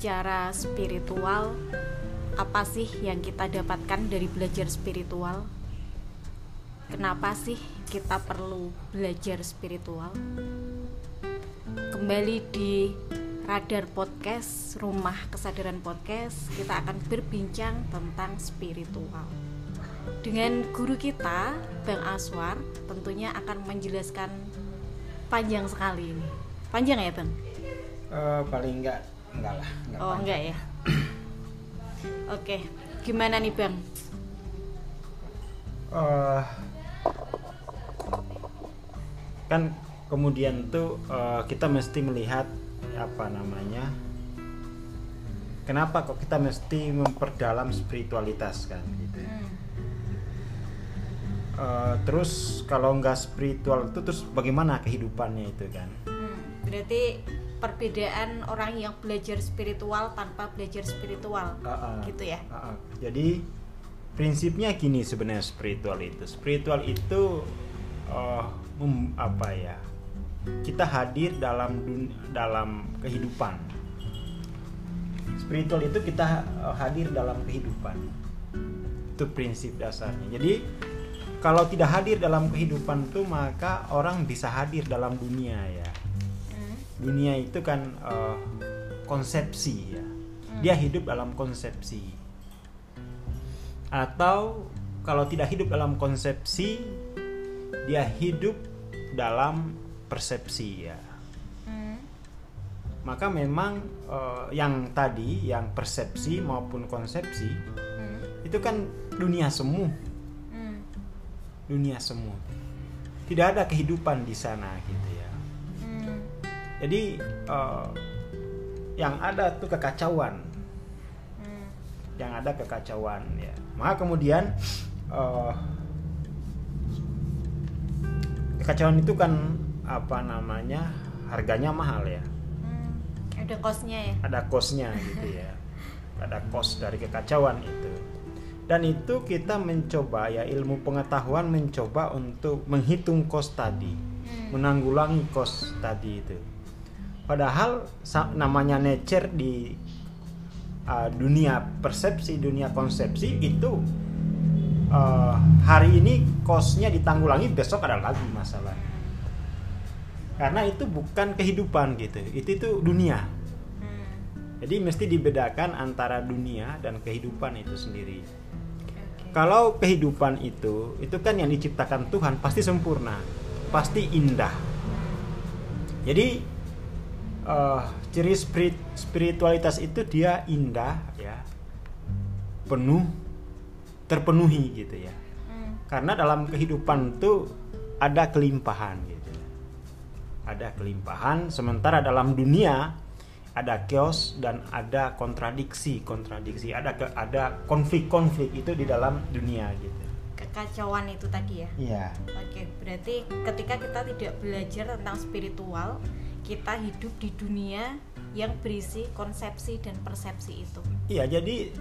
secara spiritual apa sih yang kita dapatkan dari belajar spiritual? Kenapa sih kita perlu belajar spiritual? Kembali di Radar Podcast, Rumah Kesadaran Podcast, kita akan berbincang tentang spiritual. Dengan guru kita, Bang Aswar, tentunya akan menjelaskan panjang sekali ini. Panjang ya, Bang? Uh, paling enggak enggak lah enggak oh panjang. enggak ya oke gimana nih bang uh, kan kemudian tuh uh, kita mesti melihat apa namanya kenapa kok kita mesti memperdalam spiritualitas kan gitu hmm. uh, terus kalau nggak spiritual itu terus bagaimana kehidupannya itu kan hmm, berarti perbedaan orang yang belajar spiritual tanpa belajar spiritual. Uh, uh, gitu ya? Uh, uh. jadi prinsipnya gini sebenarnya spiritual itu. Spiritual itu uh, mem, apa ya kita hadir dalam dun, dalam kehidupan. Spiritual itu kita uh, hadir dalam kehidupan. Itu prinsip dasarnya. Jadi kalau tidak hadir dalam kehidupan itu maka orang bisa hadir dalam dunia ya dunia itu kan uh, konsepsi ya hmm. dia hidup dalam konsepsi atau kalau tidak hidup dalam konsepsi dia hidup dalam persepsi ya hmm. maka memang uh, yang tadi yang persepsi maupun konsepsi hmm. itu kan dunia semu hmm. dunia semu tidak ada kehidupan di sana gitu jadi uh, yang ada tuh kekacauan. Hmm. yang ada kekacauan ya. Maka kemudian uh, kekacauan itu kan apa namanya harganya mahal ya. Hmm. ada kosnya ya. Ada kosnya gitu ya. Ada kos dari kekacauan itu. Dan itu kita mencoba ya ilmu pengetahuan mencoba untuk menghitung kos tadi. Hmm. menanggulangi kos tadi itu Padahal namanya nature di uh, dunia persepsi, dunia konsepsi itu uh, hari ini kosnya ditanggulangi, besok ada lagi masalah. Karena itu bukan kehidupan gitu, itu itu dunia. Jadi mesti dibedakan antara dunia dan kehidupan itu sendiri. Kalau kehidupan itu, itu kan yang diciptakan Tuhan pasti sempurna, pasti indah. Jadi uh, ciri spirit, spiritualitas itu dia indah ya. Penuh terpenuhi gitu ya. Hmm. karena dalam kehidupan tuh ada kelimpahan gitu. Ada kelimpahan sementara dalam dunia ada chaos dan ada kontradiksi kontradiksi. Ada ke, ada konflik-konflik itu di dalam dunia gitu. Kekacauan itu tadi ya? Iya. Oke berarti ketika kita tidak belajar tentang spiritual kita hidup di dunia yang berisi konsepsi dan persepsi itu. Iya, jadi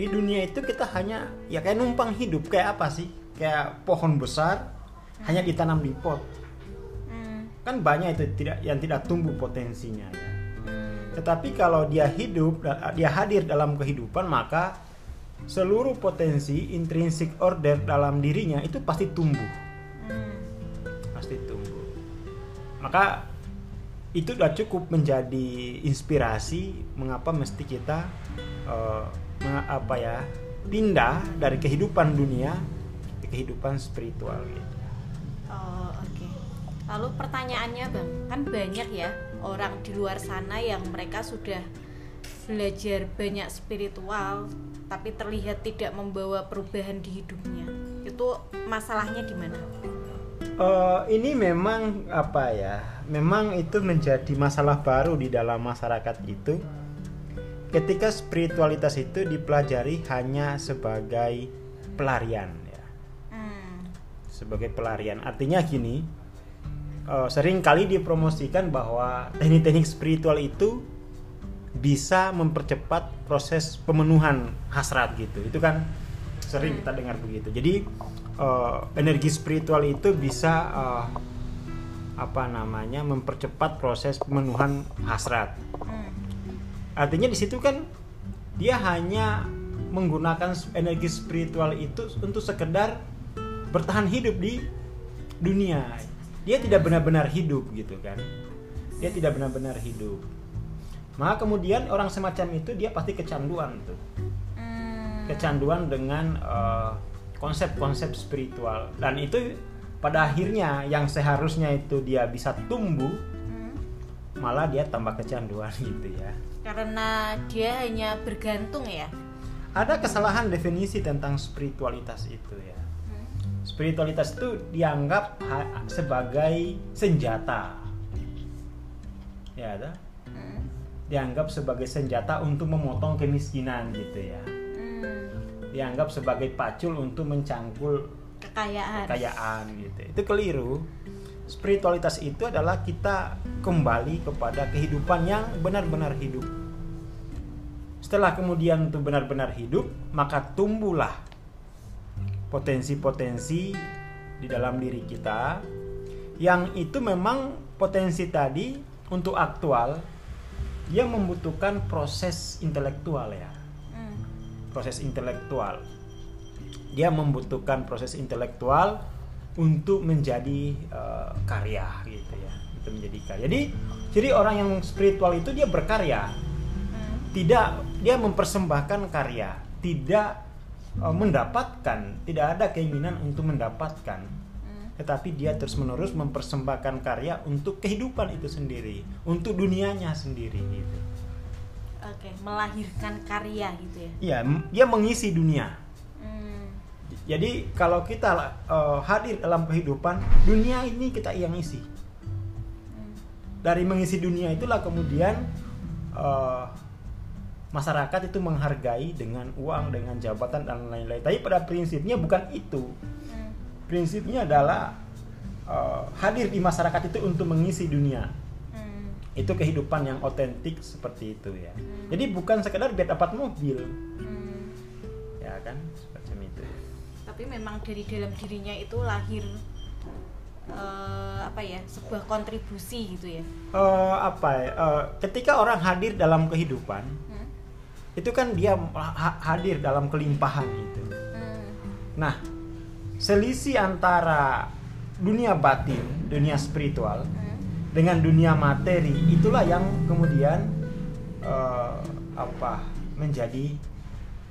di dunia itu kita hanya ya kayak numpang hidup kayak apa sih? Kayak pohon besar hmm. hanya ditanam di pot. Hmm. Kan banyak itu tidak yang tidak tumbuh potensinya ya. Hmm. Tetapi kalau dia hidup, dia hadir dalam kehidupan maka seluruh potensi intrinsik order dalam dirinya itu pasti tumbuh. Hmm. Pasti tumbuh. Maka itu sudah cukup menjadi inspirasi mengapa mesti kita uh, apa ya pindah dari kehidupan dunia ke kehidupan spiritual gitu. Oh oke. Okay. Lalu pertanyaannya bang, kan banyak ya orang di luar sana yang mereka sudah belajar banyak spiritual tapi terlihat tidak membawa perubahan di hidupnya. Itu masalahnya di mana? Uh, ini memang apa ya? Memang itu menjadi masalah baru di dalam masyarakat itu. Ketika spiritualitas itu dipelajari hanya sebagai pelarian ya. Hmm. Sebagai pelarian. Artinya gini, uh, sering kali dipromosikan bahwa teknik-teknik spiritual itu bisa mempercepat proses pemenuhan hasrat gitu. Itu kan sering kita dengar begitu. Jadi uh, energi spiritual itu bisa uh, apa namanya mempercepat proses pemenuhan hasrat. Hmm. artinya di situ kan dia hanya menggunakan energi spiritual itu untuk sekedar bertahan hidup di dunia dia tidak benar-benar hidup gitu kan dia tidak benar-benar hidup maka kemudian orang semacam itu dia pasti kecanduan tuh Hmm. kecanduan dengan eh, konsep-konsep spiritual dan itu pada akhirnya yang seharusnya itu dia bisa tumbuh Hmm. malah dia tambah kecanduan gitu ya Karena dia hanya bergantung ya. ada kesalahan definisi tentang spiritualitas itu ya Hmm. spiritualitas itu dianggap sebagai senjata ya ada Hmm. dianggap sebagai senjata untuk memotong kemiskinan gitu ya Hmm. dianggap sebagai pacul untuk mencangkul Kekayaan. kekayaan gitu itu keliru spiritualitas itu adalah kita kembali kepada kehidupan yang benar-benar hidup setelah kemudian itu benar-benar hidup maka tumbuhlah potensi-potensi di dalam diri kita yang itu memang potensi tadi untuk aktual dia membutuhkan proses intelektual ya Hmm. proses intelektual. Dia membutuhkan proses intelektual untuk menjadi eh, karya gitu ya, itu menjadi karya. Jadi, jadi orang yang spiritual itu dia berkarya, Hmm. tidak dia mempersembahkan karya, tidak eh, mendapatkan, tidak ada keinginan untuk mendapatkan, Hmm. tetapi dia terus-menerus mempersembahkan karya untuk kehidupan itu sendiri, untuk dunianya sendiri gitu. Oke, melahirkan karya gitu ya. Iya, dia mengisi dunia. Jadi kalau kita eh, hadir dalam kehidupan dunia ini kita yang isi. Dari mengisi dunia itulah kemudian eh, masyarakat itu menghargai dengan uang, dengan jabatan dan lain-lain. Tapi pada prinsipnya bukan itu. Prinsipnya adalah eh, hadir di masyarakat itu untuk mengisi dunia. Itu kehidupan yang otentik seperti itu ya. Hmm. Jadi bukan sekedar biar dapat mobil, Hmm. ya kan? Semacam itu. Tapi memang dari dalam dirinya itu lahir eh, apa ya sebuah kontribusi gitu ya. Eh, apa ya? eh, ketika orang hadir dalam kehidupan, Hmm. itu kan dia ha- hadir dalam kelimpahan itu. Hmm. Nah, selisih antara dunia batin, dunia spiritual Hmm. dengan dunia materi itulah yang kemudian eh, apa menjadi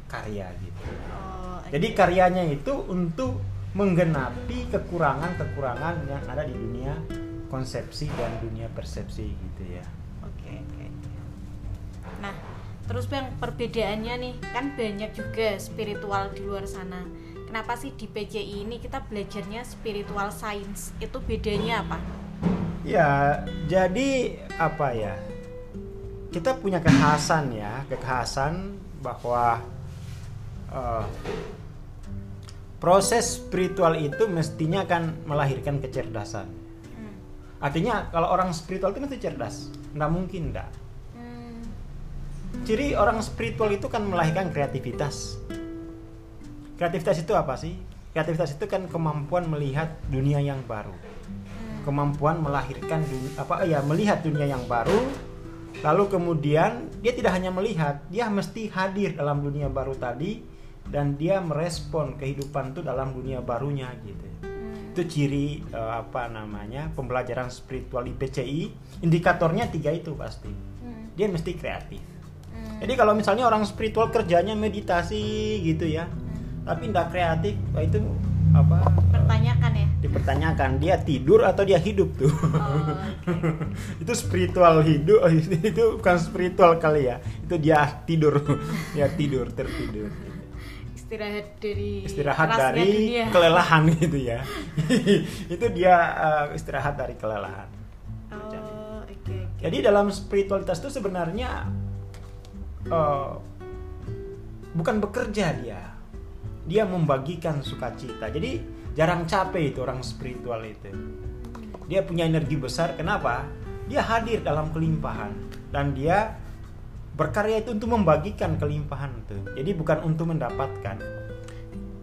karya gitu. Oh. Jadi karyanya itu untuk menggenapi kekurangan-kekurangan yang ada di dunia konsepsi dan dunia persepsi gitu ya. Oke, oke. Nah, terus Bang, perbedaannya nih kan banyak juga spiritual di luar sana. Kenapa sih di PCI ini kita belajarnya spiritual science? Itu bedanya apa? Ya, jadi apa ya? Kita punya kekhasan ya, kekhasan bahwa eh, proses spiritual itu mestinya akan melahirkan kecerdasan. Hmm. Artinya kalau orang spiritual itu mesti cerdas, nggak mungkin nggak. Hmm. Ciri orang spiritual itu kan melahirkan kreativitas. Kreativitas itu apa sih? Kreativitas itu kan kemampuan melihat dunia yang baru. Hmm. Kemampuan melahirkan dunia, apa ya melihat dunia yang baru. Lalu kemudian dia tidak hanya melihat, dia mesti hadir dalam dunia baru tadi dan dia merespon kehidupan itu dalam dunia barunya gitu. Hmm. Itu ciri eh, apa namanya? pembelajaran spiritual IPCI. Indikatornya tiga itu pasti. Hmm. Dia mesti kreatif. Hmm. Jadi kalau misalnya orang spiritual kerjanya meditasi gitu ya, tapi tidak kreatif, wah itu apa? pertanyakan ya. Dipertanyakan dia tidur atau dia hidup tuh. Oh, oke. itu spiritual hidup, itu bukan spiritual kali ya. Itu dia tidur, dia tidur tertidur. Istirahat dari Istirahat dari dunia. kelelahan gitu ya. itu dia eh, istirahat dari kelelahan. Oh, oke. oke. Jadi dalam spiritualitas itu sebenarnya eh, bukan bekerja dia, dia membagikan sukacita. Jadi jarang capek itu orang spiritual itu. Dia punya energi besar. Kenapa? Dia hadir dalam kelimpahan dan dia berkarya itu untuk membagikan kelimpahan itu. Jadi bukan untuk mendapatkan.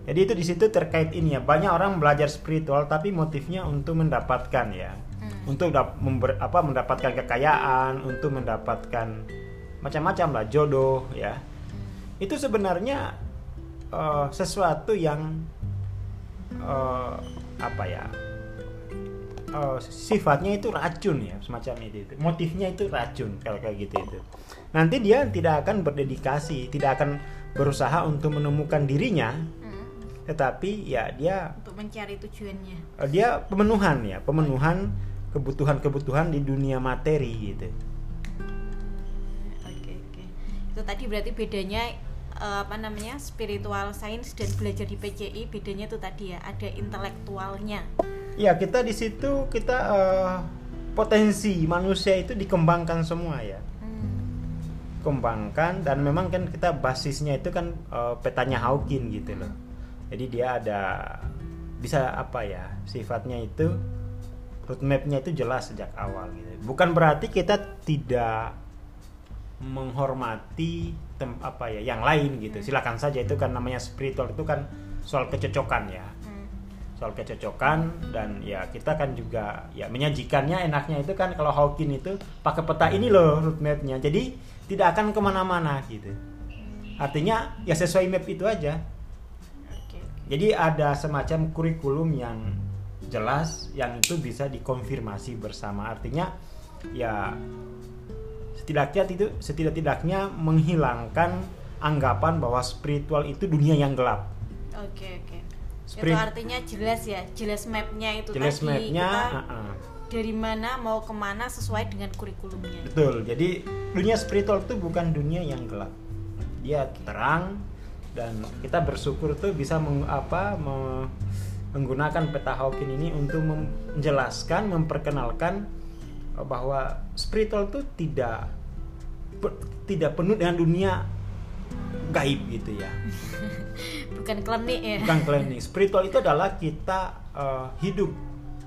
Jadi itu di situ terkait ini ya. Banyak orang belajar spiritual tapi motifnya untuk mendapatkan ya Hmm. untuk dap- member- apa, mendapatkan kekayaan, untuk mendapatkan macam-macam lah jodoh ya itu sebenarnya uh, sesuatu yang uh, apa ya uh, sifatnya itu racun ya semacam itu, itu motifnya itu racun kalau kayak gitu itu. Nanti dia tidak akan berdedikasi tidak akan berusaha untuk menemukan dirinya Hmm. tetapi ya dia untuk mencari tujuannya. Uh, dia pemenuhan ya pemenuhan kebutuhan-kebutuhan di dunia materi gitu. Oke oke. Itu tadi berarti bedanya eh, apa namanya spiritual science dan belajar di PCI bedanya itu tadi ya ada intelektualnya. Ya kita di situ kita uh, potensi manusia itu dikembangkan semua ya. Hmm. kembangkan dan memang kan kita basisnya itu kan uh, petanya Hawking gitu loh. Jadi dia ada bisa apa ya sifatnya itu roadmapnya itu jelas sejak awal gitu. Bukan berarti kita tidak menghormati tem apa ya yang lain gitu. Silakan saja itu kan namanya spiritual itu kan soal kecocokan ya. Hmm. soal kecocokan dan ya kita kan juga ya menyajikannya enaknya itu kan kalau Hawking itu pakai peta ini loh roadmapnya. Jadi tidak akan ke mana-mana gitu. Artinya ya sesuai map itu aja. Jadi ada semacam kurikulum yang jelas yang itu bisa dikonfirmasi bersama. Artinya ya setidaknya itu setidak-tidaknya menghilangkan anggapan bahwa spiritual itu dunia yang gelap Oke oke. Spirit- Itu artinya jelas ya, jelas mapnya itu jelas tadi mapnya kita uh-uh. dari mana mau ke mana sesuai dengan kurikulumnya. Betul. Jadi dunia spiritual itu bukan dunia yang gelap. Dia terang dan kita bersyukur tuh bisa meng- apa me- menggunakan peta Hawking ini untuk menjelaskan, memperkenalkan bahwa spiritual itu tidak tidak penuh dengan dunia gaib gitu ya. Bukan klinik ya. Bukan klinik. Spiritual itu adalah kita eh, hidup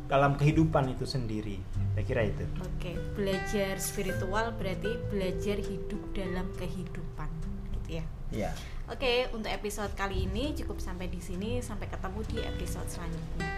dalam kehidupan itu sendiri. Saya kira itu. Oke, belajar spiritual berarti belajar hidup dalam kehidupan, gitu ya. Iya. Oke, untuk episode kali ini cukup sampai di sini. Sampai ketemu di episode selanjutnya.